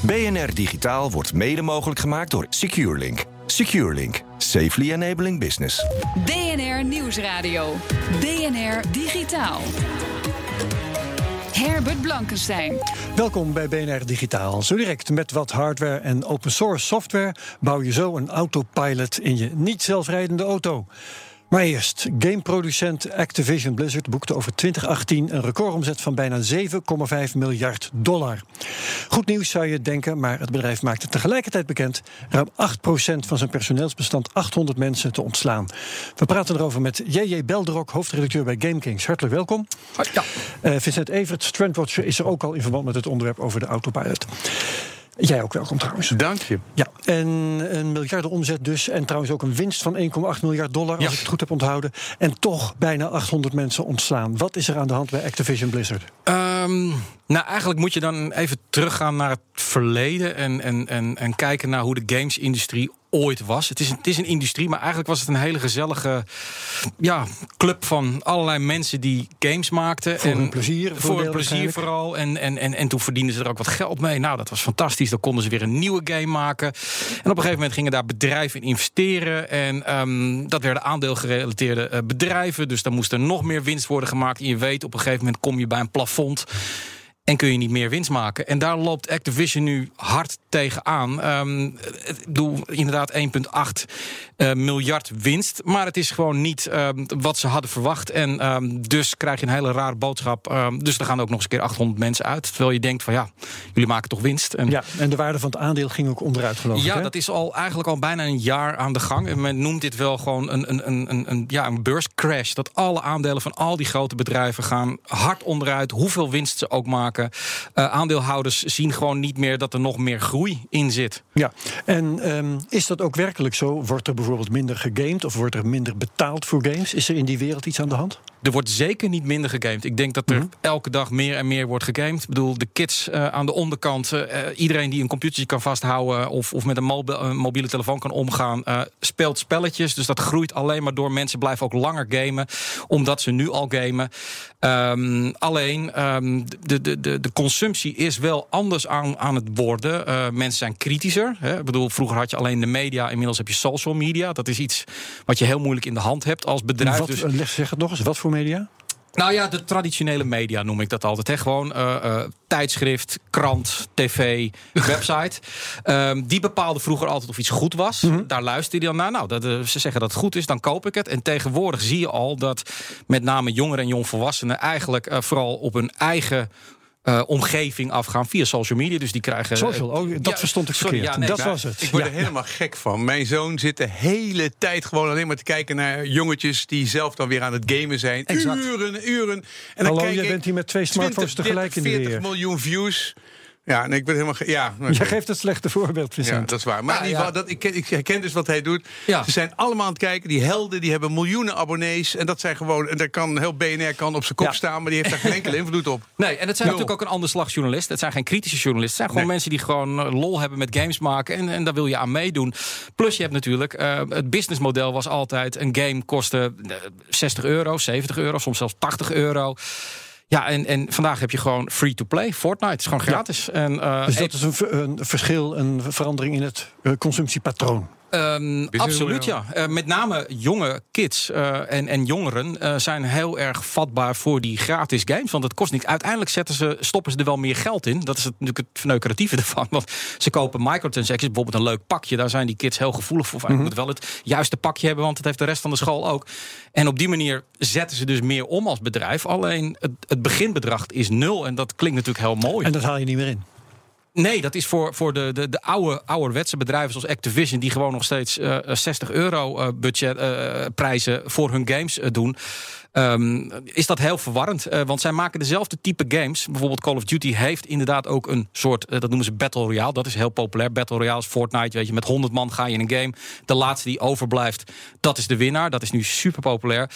BNR Digitaal wordt mede mogelijk gemaakt door SecureLink. SecureLink. Safely enabling business. BNR Nieuwsradio. BNR Digitaal. Herbert Blankenstein. Welkom bij BNR Digitaal. Zo direct met wat hardware en open source software bouw je zo een autopilot in je niet zelfrijdende auto. Maar eerst, gameproducent Activision Blizzard boekte over 2018 een recordomzet van bijna 7,5 miljard dollar. Goed nieuws zou je denken, maar het bedrijf maakte tegelijkertijd bekend ruim 8% van zijn personeelsbestand 800 mensen te ontslaan. We praten erover met JJ Belderok, hoofdredacteur bij GameKings. Hartelijk welkom. Ja. Uh, Vincent Evert, Trendwatcher, is er ook al in verband met het onderwerp over de autopilot. Jij ook welkom trouwens. Dank je. Ja, en een miljarden omzet dus. En trouwens ook een winst van 1,8 miljard dollar, als Ja. ik het goed heb onthouden. En toch bijna 800 mensen ontslaan. Wat is er aan de hand bij Activision Blizzard? Ehm, nou, eigenlijk moet je dan even teruggaan naar het verleden en, en, en, en kijken naar hoe de gamesindustrie ooit was. Het is, een, het is een industrie, maar eigenlijk was het een hele gezellige ja, club van allerlei mensen die games maakten. Voor en hun plezier, voor hun deel plezier vooral. En, en, en, en toen verdienden ze er ook wat geld mee. Nou, dat was fantastisch. Dan konden ze weer een nieuwe game maken. En op een gegeven moment gingen daar bedrijven in investeren. En ehm, dat werden aandeelgerelateerde eh, bedrijven. Dus dan moest er nog meer winst worden gemaakt. En je weet, op een gegeven moment kom je bij een plafond. En kun je niet meer winst maken. En daar loopt Activision nu hard tegenaan. Ehm ik bedoel, inderdaad 1,8 eh, miljard winst. Maar het is gewoon niet ehm, wat ze hadden verwacht. En ehm, dus krijg je een hele rare boodschap. Ehm, dus er gaan ook nog eens een keer 800 mensen uit. Terwijl je denkt van ja, jullie maken toch winst. En Ja, en de waarde van het aandeel ging ook onderuit geloof ik. ja, hè? dat is al eigenlijk al bijna een jaar aan de gang. En men noemt dit wel gewoon een, een, een, een, een, ja, een beurscrash. Dat alle aandelen van al die grote bedrijven gaan hard onderuit. Hoeveel winst ze ook maken. Eh, aandeelhouders zien gewoon niet meer dat er nog meer groei in zit. Ja, en is dat ook werkelijk zo? Wordt er bijvoorbeeld minder gegamed of wordt er minder betaald voor games? Is er in die wereld iets aan de hand? Er wordt zeker niet minder gegamed. Ik denk dat er elke dag meer en meer wordt gegamed. Ik bedoel, de kids eh, aan de onderkant, eh, iedereen die een computertje kan vasthouden of, of met een mobi- eh, mobiele telefoon kan omgaan, eh, speelt spelletjes. Dus dat groeit alleen maar door. Mensen blijven ook langer gamen, omdat ze nu al gamen. Ehm, alleen, ehm, de, de, de, de consumptie is wel anders aan, aan het worden. Eh, mensen zijn kritischer. Hè. Ik bedoel, vroeger had je alleen de media, inmiddels heb je social media. Dat is iets wat je heel moeilijk in de hand hebt als bedrijf. Wat, dus... eh, leg- zeg het nog eens, wat voor media? Nou ja, de traditionele media noem ik dat altijd. Hè? Gewoon eh, eh, tijdschrift, krant, tv, website. Ehm, die bepaalden vroeger altijd of iets goed was. Daar luisterde je dan naar. Nou, dat, eh, ze zeggen dat het goed is, dan koop ik het. En tegenwoordig zie je al dat met name jongeren en jongvolwassenen... eigenlijk vooral op hun eigen... eh, omgeving afgaan via social media. Dus die krijgen. Social, oh, dat ja, verstond ik sorry, verkeerd. ja, nee, dat nou, was het. Ik word Ja. er helemaal gek van. Mijn zoon zit de hele tijd gewoon alleen maar te kijken naar jongetjes die zelf dan weer aan het gamen zijn. Exact. Uren, uren. En dan Hallo, kijk jij ik bent hier met twee smartphones 20, tegelijk in de 40 weer. miljoen views. Ja, nee, ik ben helemaal. ge- Ja. Jij geeft het slechte voorbeeld, Ja, dat is waar. Maar in ieder ja. geval, dat, ik, ken, ik herken dus wat hij doet. Ja. Ze zijn allemaal aan het kijken. Die helden die hebben miljoenen abonnees. En dat zijn gewoon. En daar kan heel BNR kan op zijn kop Ja. staan, maar die heeft daar geen enkele invloed op. Nee, en het zijn natuurlijk ook een ander slag journalisten. Het zijn geen kritische journalisten. Het zijn gewoon Nee. mensen die gewoon eh, lol hebben met games maken. En, en daar wil je aan meedoen. Plus je hebt natuurlijk... eh, het businessmodel was altijd... een game kostte eh, 60 euro, 70 euro, soms zelfs 80 euro. Ja, en, en vandaag heb je gewoon free-to-play. Fortnite is gewoon gratis. En, eh, Dus dat is een, een verschil, een verandering in het eh, consumptiepatroon. Ehm, absoluut, ja. Eh, met name jonge kids eh, en, en jongeren eh, zijn heel erg vatbaar voor die gratis games. Want het kost niks. Uiteindelijk zetten ze, stoppen ze er wel meer geld in. Dat is het, natuurlijk het verneukeratieve ervan. Want ze kopen microtransactions, bijvoorbeeld een leuk pakje. Daar zijn die kids heel gevoelig voor. Van, Ik moet wel het juiste pakje hebben, want het heeft de rest van de school ook. En op die manier zetten ze dus meer om als bedrijf. Alleen het, het beginbedrag is nul. En dat klinkt natuurlijk heel mooi. En dat haal je niet meer in. Nee, dat is voor, voor de, de, de oude, ouderwetse bedrijven zoals Activision... die gewoon nog steeds uh, 60 euro uh, budget, prijzen voor hun games doen... Um, is dat heel verwarrend. Want zij maken dezelfde type games. Bijvoorbeeld Call of Duty heeft inderdaad ook een soort, dat noemen ze Battle Royale. Dat is heel populair. Battle Royale is Fortnite, weet je, met 100 man ga je in een game. De laatste die overblijft, dat is de winnaar. Dat is nu super populair.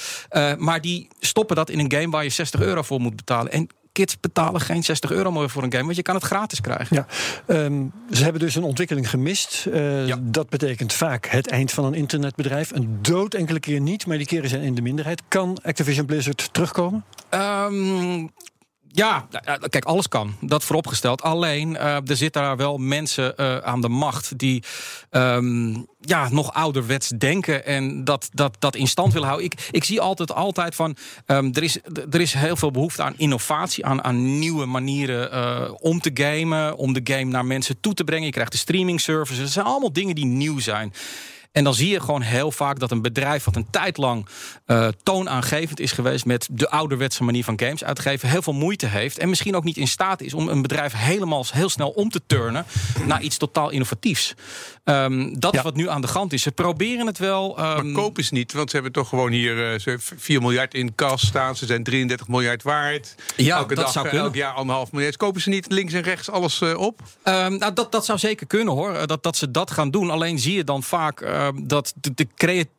Maar die stoppen dat in een game waar je 60 euro voor moet betalen. En kids betalen geen 60 euro meer voor een game, want je kan het gratis krijgen. Ja, um, ze hebben dus een ontwikkeling gemist. Uh, ja. Dat betekent vaak het eind van een internetbedrijf. Een dood enkele keer niet, maar die keren zijn in de minderheid. Kan Activision Blizzard terugkomen? Um, ja, kijk, alles kan. Dat vooropgesteld. Alleen, uh, er zitten daar wel mensen aan de macht die um, ja, nog ouderwets denken en dat, dat, dat in stand willen houden. Ik, ik zie altijd, altijd van, um, er, is, er is heel veel behoefte aan innovatie, aan, aan nieuwe manieren om te gamen, om de game naar mensen toe te brengen. Je krijgt de streaming services. Het zijn allemaal dingen die nieuw zijn. En dan zie je gewoon heel vaak dat een bedrijf wat een tijd lang uh, toonaangevend is geweest met de ouderwetse manier van games uitgeven, heel veel moeite heeft en misschien ook niet in staat is om een bedrijf helemaal heel snel om te turnen naar iets totaal innovatiefs. Um, dat ja. is wat nu aan de hand is. Ze proberen het wel. Um... Maar kopen ze niet, want ze hebben toch gewoon hier uh, 4 miljard in kas staan. Ze zijn 33 miljard waard. Ja, Elke dat dag, zou kunnen. Elk jaar anderhalf miljard. Kopen ze niet links en rechts alles uh, op? Um, nou, dat, dat zou zeker kunnen hoor. Dat, dat ze dat gaan doen. Alleen zie je dan vaak dat de, de,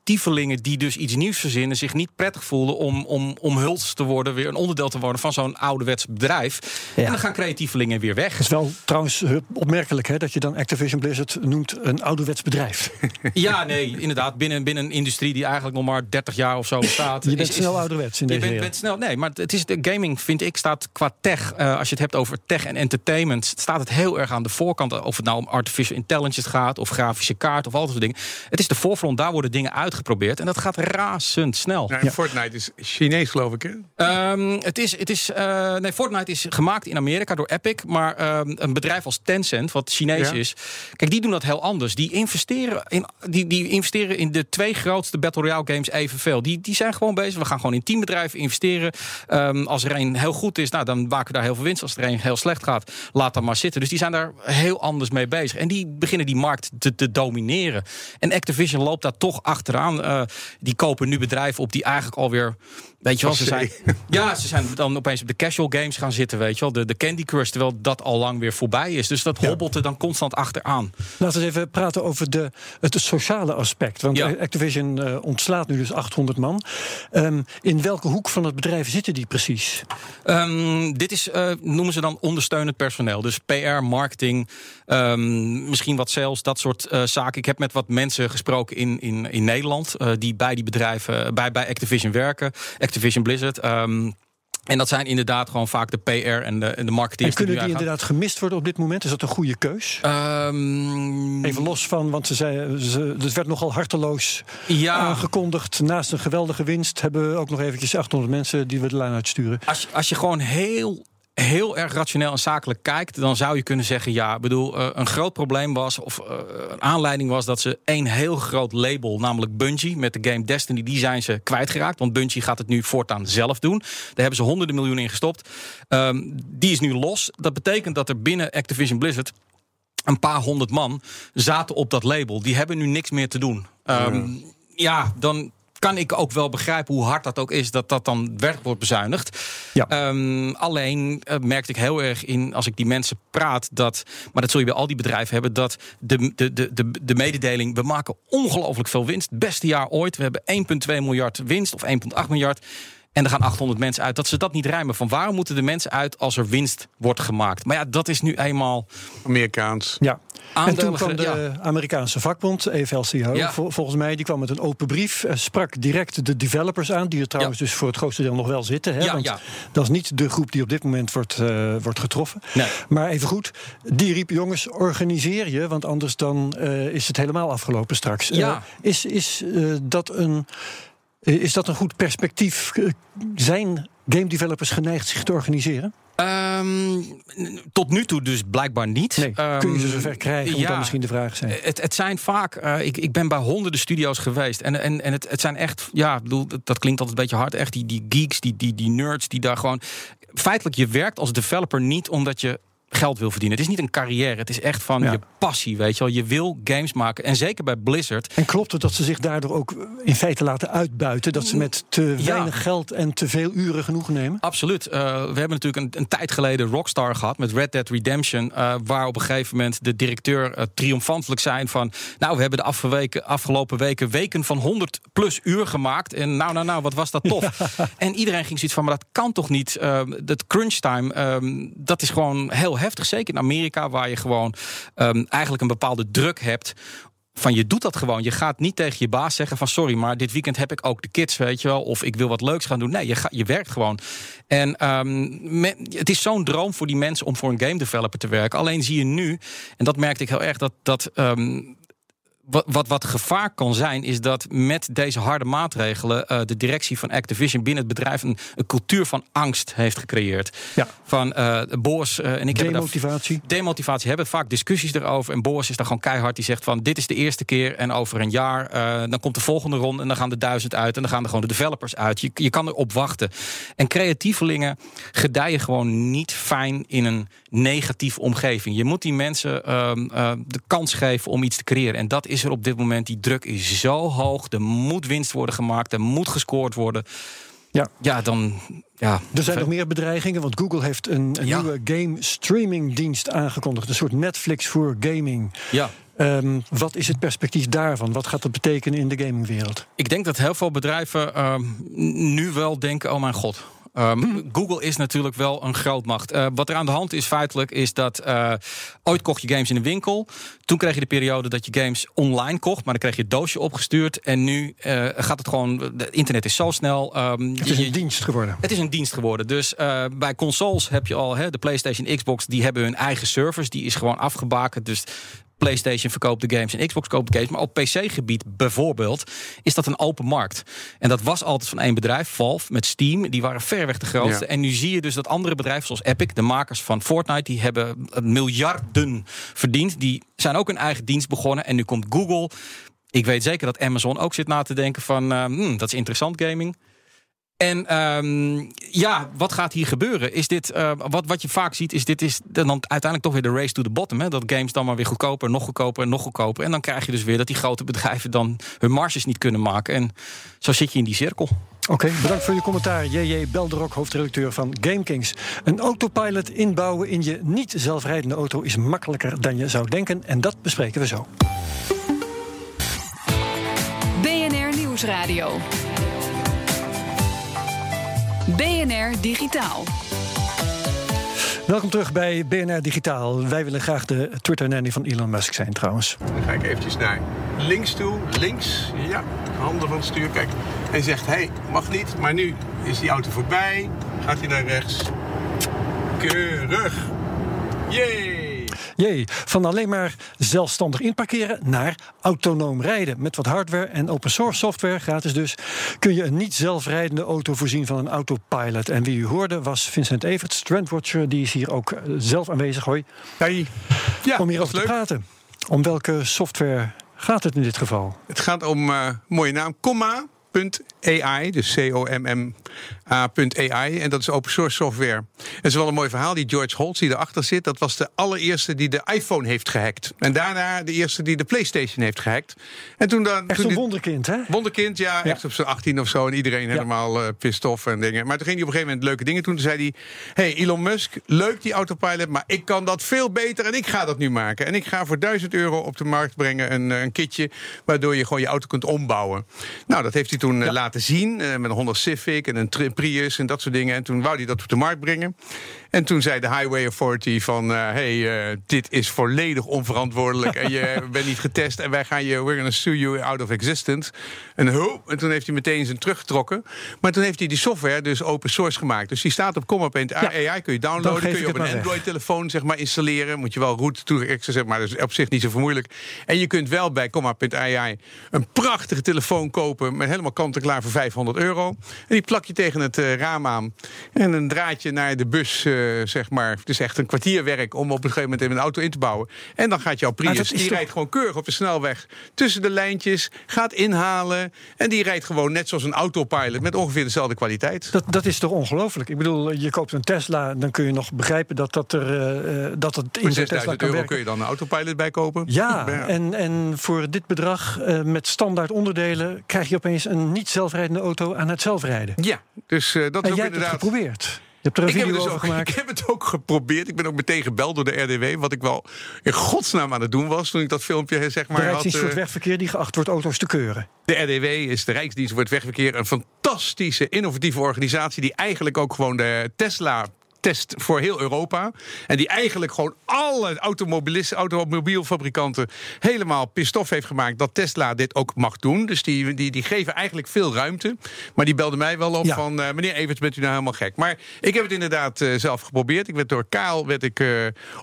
creatievelingen die dus iets nieuws verzinnen, zich niet prettig voelen om, om omhulst te worden, weer een onderdeel te worden van zo'n ouderwets bedrijf. Ja. En dan gaan creatievelingen weer weg. Het is wel trouwens opmerkelijk hè, dat je dan Activision Blizzard noemt een ouderwets bedrijf. Ja, nee, inderdaad. Binnen, binnen een industrie die eigenlijk nog maar 30 jaar of zo bestaat. je bent is, snel ouderwets in je deze bent, bent snel, Nee, maar het is de gaming, vind ik, staat qua tech. Uh, als je het hebt over tech en entertainment, staat het heel erg aan de voorkant. Of het nou om artificial intelligence gaat, of grafische kaart, of al dat soort dingen. Het is de voorfront, daar worden dingen uitgeprobeerd. En dat gaat razendsnel. Ja, ja. Fortnite is Chinees, geloof ik. Hè? Um, het is, het is, uh, nee, Fortnite is gemaakt in Amerika door Epic. Maar um, een bedrijf als Tencent, wat Chinees ja. is. Kijk, die doen dat heel anders. Die investeren in, die, die investeren in de twee grootste Battle Royale games evenveel. Die, die zijn gewoon bezig. We gaan gewoon in teambedrijven investeren. Um, als er een heel goed is, nou, dan maken we daar heel veel winst. Als er een heel slecht gaat, laat dan maar zitten. Dus die zijn daar heel anders mee bezig. En die beginnen die markt te, te domineren. En Activision loopt daar toch achteraan. Uh, die kopen nu bedrijven op die eigenlijk alweer. Weet je wel, ze zijn, ja, ze zijn dan opeens op de casual games gaan zitten, weet je wel. De, de Candy Crush, terwijl dat al lang weer voorbij is. Dus dat hobbelt er dan constant achteraan. Laten we eens even praten over de, het sociale aspect. Want ja. Activision uh, ontslaat nu dus 800 man. Um, in welke hoek van het bedrijf zitten die precies? Um, dit is, uh, noemen ze dan ondersteunend personeel. Dus PR, marketing, um, misschien wat sales, dat soort uh, zaken. Ik heb met wat mensen gesproken in, in, in Nederland... die bij die bedrijven, bij, bij Activision werken. Activision Blizzard. Um, en dat zijn inderdaad gewoon vaak de PR en de, en de marketeers. En kunnen die, die inderdaad gemist worden op dit moment? Is dat een goede keus? Um, Even los van, want ze zei, ze, het werd nogal harteloos ja. aangekondigd. Naast een geweldige winst hebben we ook nog eventjes 800 mensen die we de lijn uitsturen. Als, als je gewoon heel heel erg rationeel en zakelijk kijkt, dan zou je kunnen zeggen: ja, bedoel, uh, een groot probleem was, of uh, een aanleiding was dat ze één heel groot label, namelijk Bungie, met de game Destiny, die zijn ze kwijtgeraakt. Want Bungie gaat het nu voortaan zelf doen. Daar hebben ze honderden miljoenen in gestopt. Um, die is nu los. Dat betekent dat er binnen Activision Blizzard een paar honderd man zaten op dat label. Die hebben nu niks meer te doen. Um, ja. ja, dan kan ik ook wel begrijpen hoe hard dat ook is, dat dat dan werk wordt bezuinigd. Ja. Um, alleen uh, merkte ik heel erg in, als ik die mensen praat, dat, maar dat zul je bij al die bedrijven hebben, dat de, de, de, de, de mededeling, we maken ongelooflijk veel winst. Beste jaar ooit. We hebben 1,2 miljard winst of 1,8 miljard. En er gaan 800 mensen uit. Dat ze dat niet rijmen. Van waarom moeten de mensen uit als er winst wordt gemaakt? Maar ja, dat is nu eenmaal. Amerikaans. Ja. En toen kwam de ja. Amerikaanse vakbond, ja. vol, volgens mij, die kwam met een open brief. Uh, sprak direct de developers aan, die er trouwens ja. dus voor het grootste deel nog wel zitten. Hè, want dat is niet de groep die op dit moment wordt, uh, wordt getroffen. Nee. Maar even goed, die riep: jongens, organiseer je, want anders dan uh, is het helemaal afgelopen straks. is is dat een. Is dat een goed perspectief? Zijn game developers geneigd zich te organiseren? Um, tot nu toe dus blijkbaar niet. Nee, um, kun je ze zover krijgen? Moet ja, dan misschien de vraag zijn. Het, het zijn vaak. Uh, ik, ik ben bij honderden studio's geweest. En, en, en het, het zijn echt. Ja, bedoel, dat klinkt altijd een beetje hard. Echt die, die geeks, die, die, die nerds, die daar gewoon. Feitelijk, je werkt als developer niet omdat je geld wil verdienen. Het is niet een carrière, het is echt van Ja. je passie, weet je wel. Je wil games maken. En zeker bij Blizzard. En klopt het dat ze zich daardoor ook in feite laten uitbuiten? Dat ze met te Ja. weinig geld en te veel uren genoeg nemen? Absoluut. Eh, we hebben natuurlijk een, een tijd geleden Rockstar gehad met Red Dead Redemption. eh, waar op een gegeven moment de directeur eh, triomfantelijk zei van... nou, we hebben de afgeweken, afgelopen weken weken van 100 plus uur gemaakt. En nou, nou, nou, wat was dat tof. En iedereen ging zoiets van, maar dat kan toch niet? Dat crunch time, ehm, dat is gewoon heel heftig. Zeker in Amerika, waar je gewoon ehm, eigenlijk een bepaalde druk hebt van je doet dat gewoon. Je gaat niet tegen je baas zeggen van sorry, maar dit weekend heb ik ook de kids, weet je wel. Of ik wil wat leuks gaan doen. Nee, je, je werkt gewoon. En ehm, het is zo'n droom voor die mensen om voor een game developer te werken. Alleen zie je nu, en dat merkte ik heel erg, dat, dat ehm, wat, wat, wat gevaar kan zijn, is dat met deze harde maatregelen eh, de directie van Activision binnen het bedrijf een, een cultuur van angst heeft gecreëerd. Ja. Van Boos eh, en ik heb daar Demotivatie. demotivatie hebben vaak discussies erover. En Boris is daar gewoon keihard. Die zegt van dit is de eerste keer en over een jaar dan komt de volgende ronde en dan gaan de duizend uit en dan gaan er gewoon de developers uit. Je, je kan erop wachten. En creatievelingen gedijen gewoon niet fijn in een negatieve omgeving. Je moet die mensen ehm, eh, de kans geven om iets te creëren. En dat is er op dit moment. Die druk is zo hoog. Er moet winst worden gemaakt. Er moet gescoord worden. Ja. Ja, dan. Ja, Er zijn nog meer bedreigingen, want Google heeft een, een Ja. nieuwe game streamingdienst aangekondigd. Een soort Netflix voor gaming. Ja. Ehm, wat is het perspectief daarvan? Wat gaat dat betekenen in de gamingwereld? Ik denk dat heel veel bedrijven ehm, nu wel denken: oh mijn god. Ehm, Google is natuurlijk wel een grootmacht. Eh wat er aan de hand is feitelijk is dat eh, ooit kocht je games in de winkel. Toen kreeg je de periode dat je games online kocht, maar dan kreeg je het doosje opgestuurd. En nu eh, gaat het gewoon. Het internet is zo snel. ehm, Het is je- een dienst geworden. het is een dienst geworden. Dus bij consoles heb je al hè, de PlayStation, Xbox, die hebben hun eigen servers. Die is gewoon afgebakend. Dus PlayStation verkoopt de games en Xbox koopt de games. Maar op PC-gebied bijvoorbeeld is dat een open markt. En dat was altijd van één bedrijf, Valve, met Steam. Die waren verreweg de grootste. Ja. En nu zie je dus dat andere bedrijven zoals Epic, de makers van Fortnite, die hebben miljarden verdiend. Die zijn ook een eigen dienst begonnen. En nu komt Google. Ik weet zeker dat Amazon ook zit na te denken van, eh, hmm, dat is interessant gaming. En ehm, ja, wat gaat hier gebeuren? Is dit, eh, wat, wat je vaak ziet, is dit is dan uiteindelijk toch weer de race to the bottom. Hè? Dat games dan maar weer goedkoper, nog goedkoper en nog goedkoper. En dan krijg je dus weer dat die grote bedrijven dan hun marges niet kunnen maken. En zo zit je in die cirkel. Oké, bedankt voor je commentaar. J.J. Belderok, hoofdredacteur van GameKings. Een autopilot inbouwen in je niet zelfrijdende auto is makkelijker dan je zou denken. En dat bespreken we zo. BNR Nieuwsradio. BNR Digitaal. Welkom terug bij BNR Digitaal. Wij willen graag de Twitter-nanny van Elon Musk zijn trouwens. Dan ga ik eventjes naar links toe. Links, ja, handen van het stuur. Kijk, hij zegt, hé, hey, mag niet. Maar nu is die auto voorbij. Gaat hij naar rechts. Keurig. Yay! Jee, van alleen maar zelfstandig inparkeren naar autonoom rijden. Met wat hardware en open source software, gratis dus, kun je een niet zelfrijdende auto voorzien van een autopilot. En wie u hoorde was Vincent Everts, Trendwatcher, die is hier ook eh, zelf aanwezig. Hoi. Hey. Ja, Om hierover te leuk. praten. Om welke software gaat het in dit geval? Het gaat om, eh mooie naam, comma.ai, dus C-O-M-M-A.ai. En dat is open source software. Het is wel een mooi verhaal. Die George Holtz die erachter zit, dat was de allereerste die de iPhone heeft gehackt. En daarna de eerste die de PlayStation heeft gehackt. En toen dan. Echt toen zo'n dit- wonderkind, hè? Wonderkind, ja, Ja. echt op zijn 18 of zo. En iedereen helemaal pissed off en dingen. Maar toen ging hij op een gegeven moment leuke dingen doen. Toen zei hij: Hey, Elon Musk, leuk die autopilot, maar ik kan dat veel beter en ik ga dat nu maken. En ik ga voor 1000 euro op de markt brengen een, eh, een kitje. Waardoor je gewoon je auto kunt ombouwen. Nou, dat heeft hij toen eh, laten zien. eh, met een Honda Civic en een Prius en dat soort dingen. En toen wou hij dat op de markt brengen. En toen zei de Highway Authority van... eh, hey, dit is volledig onverantwoordelijk en je bent niet getest... en wij gaan je, we're gonna sue you out of existence. En, ho, en toen heeft hij meteen zijn teruggetrokken. Maar toen heeft hij die software dus open source gemaakt. Dus die staat op comma.ai, kun je downloaden... kun je op een. Android-telefoon zeg maar, installeren. Moet je wel route toegeven, zeg maar. Dat is op zich niet zo vermoeilijk. En je kunt wel bij comma.ai een prachtige telefoon kopen... met helemaal kant-en-klaar voor 500 euro. En die plak je tegen het eh, raam aan. En een draadje naar de bus, eh, zeg maar. Het is echt een kwartierwerk om op een gegeven moment even een auto in te bouwen. En dan gaat jouw Prius, die rijdt gewoon keurig op de snelweg tussen de lijntjes, gaat inhalen. En die rijdt gewoon net zoals een autopilot met ongeveer dezelfde kwaliteit. Dat, dat is toch ongelooflijk? Ik bedoel, je koopt een Tesla, dan kun je nog begrijpen dat, dat, er, eh, dat het in Tesla 6000 kan euro kun je dan een autopilot bij kopen. Ja, en, en voor dit bedrag met standaard onderdelen krijg je opeens een niet zelfrijdende auto aan het zelfrijden. Ja, dus eh, dat en is ook jij hebt het inderdaad. geprobeerd. Je hebt er een Ik heb, video het dus over gemaakt. ik heb het ook geprobeerd. Ik ben ook meteen gebeld door de RDW. Wat ik wel in godsnaam aan het doen was. Toen ik dat filmpje zeg de maar had. Rijksdienst voor eh, het Wegverkeer die geacht wordt auto's te keuren. De RDW is de Rijksdienst voor het Wegverkeer. Een fantastische, innovatieve organisatie. Die eigenlijk ook gewoon de Tesla test voor heel Europa. En die eigenlijk gewoon alle automobilisten, automobielfabrikanten helemaal pistof heeft gemaakt dat Tesla dit ook mag doen. Dus die, die, die geven eigenlijk veel ruimte. Maar die belde mij wel op Ja. van eh, meneer Evers, bent u nou helemaal gek? Maar ik heb het inderdaad eh, zelf geprobeerd. Ik werd door Kaal werd ik, eh,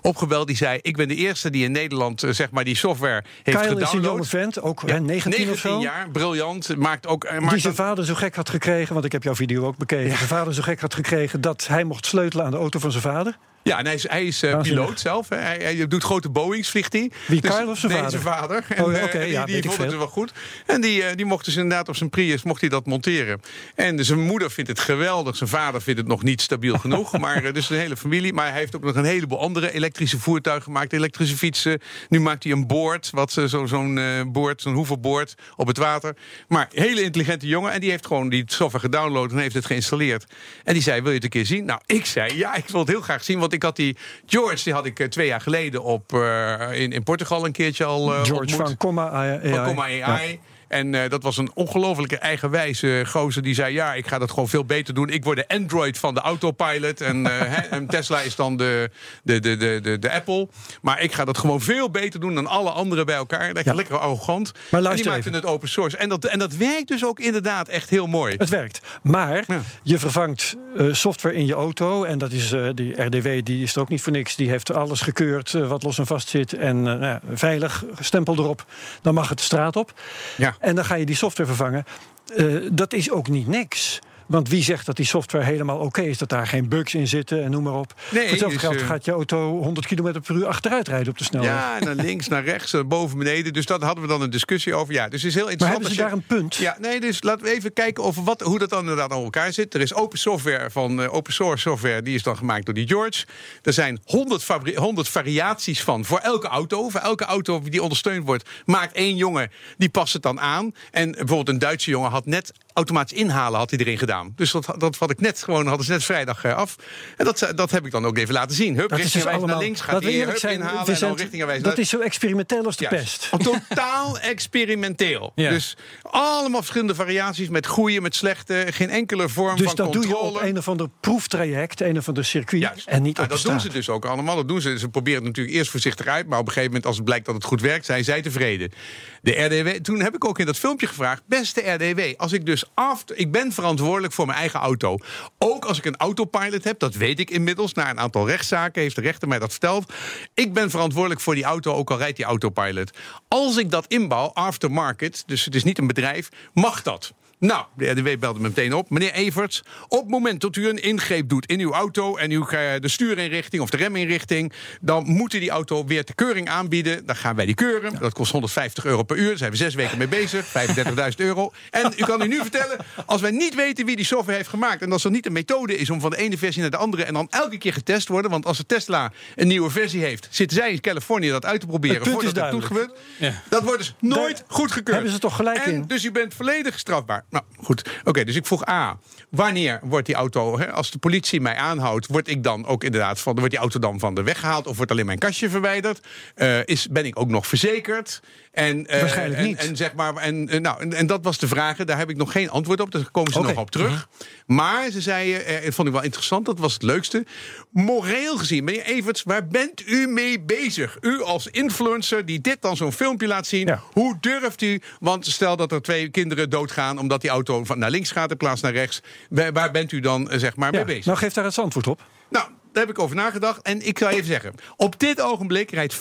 opgebeld. Die zei, ik ben de eerste die in Nederland zeg maar die software heeft Kyle is een gedownload. jonge vent, ook Ja, hè, 19, of zo. jaar, briljant. Maakt ook, Die zijn vader zo gek had gekregen, want ik heb jouw video ook bekeken. Zijn vader zo gek had gekregen dat hij mocht sleutelen aan de auto van zijn vader. Ja, en hij is, hij is eh, piloot zelf. hè. Hij, hij doet grote Boeings, vliegt hij. Wie, Kyle of zijn nee, vader? zijn vader. En, Oh, eh, die, ja, die weet ik vond het wel goed. En die, eh, die mocht dus inderdaad op zijn Prius mocht hij dat monteren. En zijn moeder vindt het geweldig. Zijn vader vindt het nog niet stabiel genoeg. maar eh, dus een hele familie. Maar hij heeft ook nog een heleboel andere elektrische voertuigen gemaakt. Elektrische fietsen. Nu maakt hij een boord. Wat, eh, zo- zo'n eh, boord, zo'n hoevenboord op het water. Maar hele intelligente jongen. En die heeft gewoon die software gedownload en heeft het geïnstalleerd. En die zei, wil je het een keer zien? Nou, ik zei, ja, ik wil het heel graag zien. Want ik had die George, die had ik eh, twee jaar geleden op, eh, in, in Portugal een keertje al eh, George ontmoet. van Comma AI. Van Comma AI. Ja. En eh, dat was een ongelofelijke eigenwijze gozer die zei... ja, ik ga dat gewoon veel beter doen. Ik word de Android van de autopilot. En, eh, en Tesla is dan de, de, de, de, de, de Apple. Maar ik ga dat gewoon veel beter doen dan alle anderen bij elkaar. Lekker, Ja. lekker arrogant. Maar en die luister maakte even. het open source. En dat, en dat werkt dus ook inderdaad echt heel mooi. Het werkt. Maar Ja. je vervangt eh, software in je auto. En dat is die RDW, die is er ook niet voor niks. Die heeft alles gekeurd wat los en vast zit. En nou veilig, stempel erop. Dan mag het de straat op. Ja. En dan ga je die software vervangen. Eh, dat is ook niet niks. Want wie zegt dat die software helemaal oké is? Dat daar geen bugs in zitten en noem maar op. Nee, Voor hetzelfde dus, geld eh, gaat je auto 100 km per uur achteruit rijden op de snelweg. Ja, naar links, naar rechts, naar boven, beneden. Dus daar hadden we dan een discussie over. Ja, dus het is heel maar interessant. hebben ze daar een punt? Ja, nee, dus laten we even kijken over wat, hoe dat dan inderdaad aan elkaar zit. Er is open software van eh, open source software, die is dan gemaakt door die George. Er zijn 100, fabri- 100 variaties van voor elke auto. Voor elke auto die ondersteund wordt, maakt één jongen, die past het dan aan. En bijvoorbeeld een Duitse jongen had net automatisch inhalen had hij erin gedaan. Dus dat, dat had ik net gewoon, hadden ze net vrijdag eh, af. En dat, dat heb ik dan ook even laten zien. Hup, Dat is dus allemaal. naar links, gaat hij eerlijk hup, zijn, inhalen en dan richtingwijs dat is zo experimenteel als de Juist. pest. Totaal experimenteel. Ja. Dus allemaal verschillende variaties met goede, met slechte. Geen enkele vorm Dus van dat doe controle. je op een of ander proeftraject, een of ander circuit. Juist. En niet Nou, op dat doen ze dus ook allemaal. Dat doen ze. Ze proberen het natuurlijk eerst voorzichtig uit. Maar op een gegeven moment, als het blijkt dat het goed werkt, zijn zij tevreden. De RDW, toen heb ik ook in dat filmpje gevraagd: beste RDW, als ik dus af. Ik ben verantwoordelijk voor mijn eigen auto. Ook als ik een autopilot heb, dat weet ik inmiddels. Na een aantal rechtszaken heeft de rechter mij dat verteld. Ik ben verantwoordelijk voor die auto, ook al rijdt die autopilot. Als ik dat inbouw, aftermarket, dus het is niet een bedrijf, mag dat. Nou, de RDW belde me meteen op. Meneer Everts, op het moment dat u een ingreep doet in uw auto... en u de stuurinrichting of de reminrichting... dan moet u die auto weer de keuring aanbieden. Dan gaan wij die keuren. Dat kost 150 euro per uur. Daar zijn we zes weken mee bezig. 35.000 euro. En u kan u nu vertellen, als wij niet weten wie die software heeft gemaakt... en als er niet een methode is om van de ene versie naar de andere... en dan elke keer getest worden... want als de Tesla een nieuwe versie heeft... zitten zij in Californië dat uit te proberen... Het voordat duidelijk. toegebeurt. Dat wordt dus nooit Daar goedgekeurd. hebben ze toch gelijk en in. dus u bent volledig strafbaar. Nou, goed. Oké, dus ik vroeg A. Wanneer wordt die auto, hè, als de politie mij aanhoudt, word ik dan ook inderdaad van, wordt die auto dan van de weg gehaald of wordt alleen mijn kastje verwijderd? Eh, is, ben ik ook nog verzekerd? En, eh, Waarschijnlijk en, niet. En, zeg maar, en, eh, nou, en, en dat was de vraag. Daar heb ik nog geen antwoord op. Daar komen ze nog op terug. Maar ze zeiden, eh, dat vond ik wel interessant, dat was het leukste. Moreel gezien, meneer Everts, waar bent u mee bezig? U als influencer die dit dan zo'n filmpje laat zien. Ja. Hoe durft u? Want stel dat er twee kinderen doodgaan omdat die auto van naar links gaat in plaats naar rechts. Waar, bent u dan zeg maar mee bezig? nou, geef daar eens antwoord op. Nou, daar heb ik over nagedacht. En ik zou even zeggen, op dit ogenblik rijdt 50%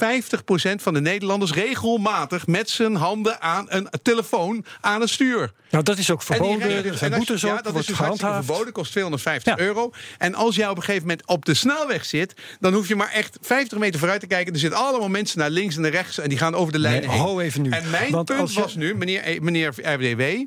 van de Nederlanders regelmatig met zijn handen aan een telefoon aan het stuur. Nou, dat is ook verboden. rijden Er dus- zijn boetes ja, dat is dus gehandhaafd. verboden, kost 250 Ja. euro. En als jij op een gegeven moment op de snelweg zit, dan hoef je maar echt 50 meter vooruit te kijken. Er zitten allemaal mensen naar links en naar rechts en die gaan over de lijn Nee, heen. ho even nu. En mijn Want punt als je- was nu, meneer, eh, meneer RWW.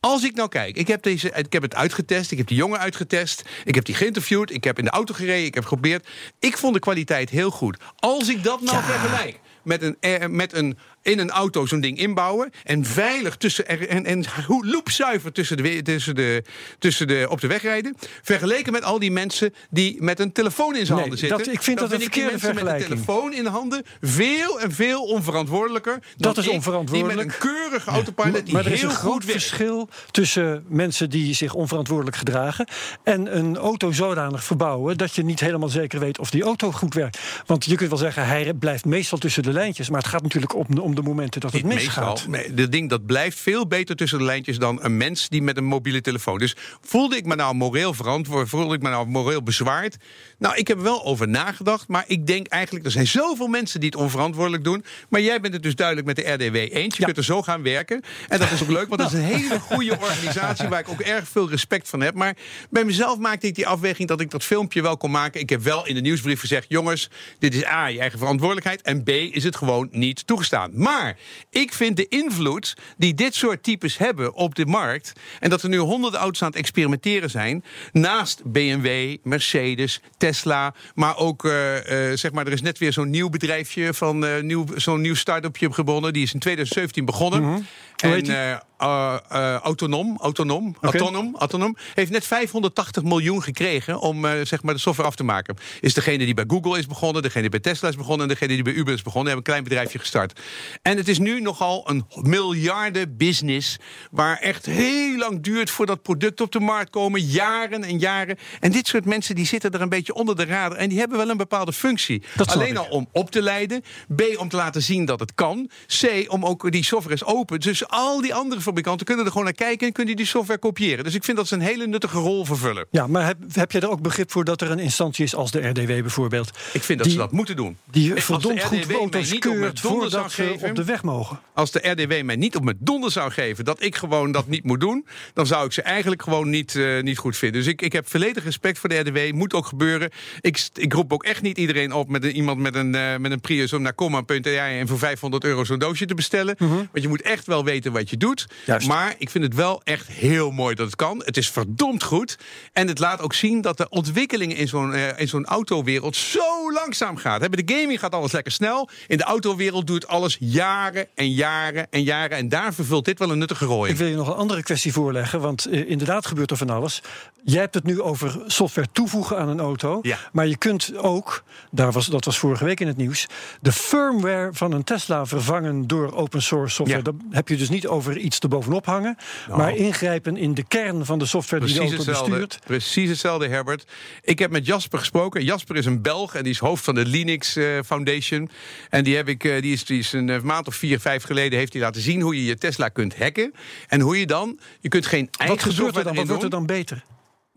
Als ik nou kijk, ik heb, deze, ik heb het uitgetest, ik heb die jongen uitgetest, ik heb die geïnterviewd, ik heb in de auto gereden, ik heb geprobeerd. Ik vond de kwaliteit heel goed. Als ik dat nou vergelijk met een, eh, met een in een auto zo'n ding inbouwen en veilig tussen en, en, loepzuiver tussen de, tussen de, tussen de op de weg rijden, vergeleken met al die mensen die met een telefoon in zijn Nee, handen zitten. dat- ik vind dan dat een verkeerde mensen met een telefoon in de handen veel en veel onverantwoordelijker. Dat is ik, onverantwoordelijk. Die met een keurige autopilot die maar er is heel een groot verschil tussen mensen die zich onverantwoordelijk gedragen en een auto zodanig verbouwen dat je niet helemaal zeker weet of die auto goed werkt. Want je kunt wel zeggen, hij blijft meestal tussen de lijntjes, maar het gaat natuurlijk om, om de momenten dat het Niet misgaat. meestal. Nee, dit ding dat blijft veel beter tussen de lijntjes dan een mens die met een mobiele telefoon. Dus voelde ik me nou moreel verantwoord, voelde ik me nou moreel bezwaard? Nou, ik heb er wel over nagedacht, maar ik denk eigenlijk er zijn zoveel mensen die het onverantwoordelijk doen. Maar jij bent het dus duidelijk met de RDW eens. Je kunt er zo gaan werken. En dat is ook leuk, want dat is een hele goede organisatie waar ik ook erg veel respect van heb. Maar bij mezelf maakte ik die afweging dat ik dat filmpje wel kon maken. Ik heb wel in de nieuwsbrief gezegd: jongens, dit is A, je eigen verantwoordelijkheid. En B, is het gewoon niet toegestaan. Maar ik vind de invloed die dit soort types hebben op de markt. En dat er nu honderden auto's aan het experimenteren zijn. Naast BMW, Mercedes, Tesla. Maar ook, eh, eh, zeg maar, er is net weer zo'n nieuw bedrijfje van eh, nieuw, zo'n nieuw start-upje begonnen. Die is in 2017 begonnen. Mhm. En die? eh, eh, eh, autonom, autonom, autonom, autonom heeft net 580 miljoen gekregen om zeg maar de software af te maken. Is degene die bij Google is begonnen, degene die bij Tesla is begonnen en degene die bij Uber is begonnen, hebben een klein bedrijfje gestart. En het is nu nogal een miljarden business waar echt heel lang duurt voordat producten op de markt komen, jaren en jaren. En dit soort mensen die zitten er een beetje onder de radar en die hebben wel een bepaalde functie. Dat Alleen al om op te leiden, B om te laten zien dat het kan, C om ook die software is open. Dus al die andere fabrikanten kunnen er gewoon naar kijken en kunnen die software kopiëren. Dus ik vind dat ze een hele nuttige rol vervullen. Ja, maar heb, heb jij er ook begrip voor dat er een instantie is als de RDW bijvoorbeeld? Ik vind dat die, ze dat moeten doen. Die verdomd goed auto's niet op mijn keurt donder zou voordat ze geven- op de weg mogen. Als de RDW mij niet op mijn donder zou geven dat ik gewoon dat niet moet doen, dan zou ik ze eigenlijk gewoon niet, eh, niet goed vinden. Dus ik, ik heb volledig respect voor de RDW. Moet ook gebeuren. Ik, ik roep ook echt niet iedereen op met een, iemand met een, eh, met een Prius om naar comma.ai en voor 500 euro zo'n doosje te bestellen. Want je moet echt wel weten wat je doet. Juist. Maar ik vind het wel echt heel mooi dat het kan. Het is verdomd goed. En het laat ook zien dat de ontwikkeling in zo'n eh, in zo'n autowereld zo langzaam gaat. Bij de gaming gaat alles lekker snel. In de autowereld duurt alles jaren en jaren en jaren. En daar vervult dit wel een nuttige rol in. Ik wil je nog een andere kwestie voorleggen, want eh, inderdaad gebeurt er van alles. Jij hebt het nu over software toevoegen aan een auto. Ja. Maar je kunt ook, daar was, dat was vorige week in het nieuws, de firmware van een Tesla vervangen door open source software. Ja. Dan heb je dus niet over iets erbovenop hangen, Nou. maar ingrijpen in de kern van de software die de auto hetzelfde, bestuurt. precies hetzelfde, Herbert. Ik heb met Jasper gesproken. Jasper is een Belg en die is hoofd van de Linux eh, Foundation. En die, heb ik, eh, die, is, die is een eh, maand of vier, vijf geleden heeft hij laten zien hoe je je Tesla kunt hacken. En hoe je dan, je kunt geen eigen Wat gebeurt er dan? Wat wordt er dan beter?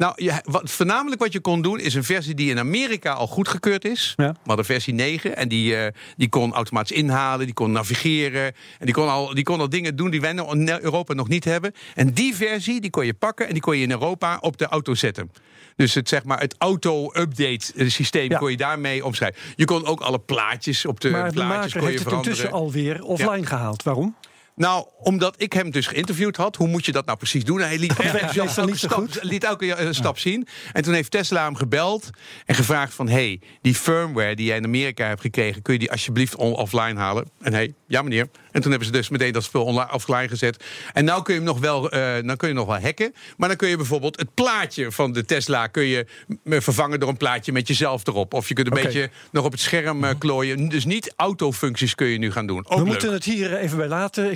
Nou, je, wat, voornamelijk wat je kon doen is een versie die in Amerika al goedgekeurd is. Ja. We hadden versie 9 en die, eh, die kon automatisch inhalen, die kon navigeren. En die kon, al, die kon al dingen doen die wij nog in Europa nog niet hebben. En die versie die kon je pakken en die kon je in Europa op de auto zetten. Dus het, zeg maar, het auto-update systeem Ja. kon je daarmee omschrijven. Je kon ook alle plaatjes op de maar de plaatjes maker kon je heeft het veranderen. intussen alweer offline gehaald. Waarom? Nou, omdat ik hem dus geïnterviewd had. Hoe moet je dat nou precies doen? Hij liet, elke stap, liet elke eh, stap zien. En toen heeft Tesla hem gebeld en gevraagd van... hey, die firmware die jij in Amerika hebt gekregen... kun je die alsjeblieft offline halen? En hij, ja meneer. En toen hebben ze dus meteen dat spul online, offline gezet. En nou kun je hem nog wel, eh, dan kun je nog wel hacken. Maar dan kun je bijvoorbeeld het plaatje van de Tesla... kun je m- vervangen door een plaatje met jezelf erop. Of je kunt een beetje nog op het scherm eh, klooien. Dus niet autofuncties kun je nu gaan doen. Ook We leuk. moeten het hier even bij laten.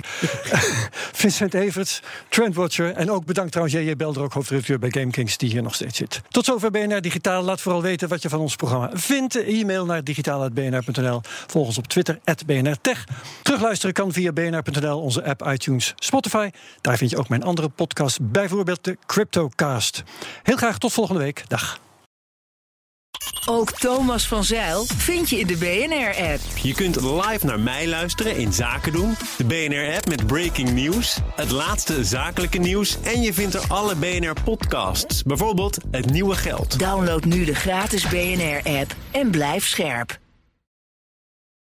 Vincent Everts, Trendwatcher. En ook bedankt trouwens J.J. Belder, ook hoofdredacteur bij GameKings, die hier nog steeds zit. Tot zover BNR Digitaal. Laat vooral weten wat je van ons programma vindt. E-mail naar digitaal.bnr.nl. Volg ons op Twitter, @bnrtech. Terugluisteren kan via bnr.nl, onze app, iTunes, Spotify. Daar vind je ook mijn andere podcast, bijvoorbeeld de CryptoCast. Heel graag tot volgende week. Dag. Ook Thomas van Zeil vind je in de BNR-app. Je kunt live naar mij luisteren in Zaken doen. De BNR-app met breaking news. Het laatste zakelijke nieuws. En je vindt er alle BNR-podcasts. Bijvoorbeeld Het Nieuwe Geld. Download nu de gratis BNR-app en blijf scherp.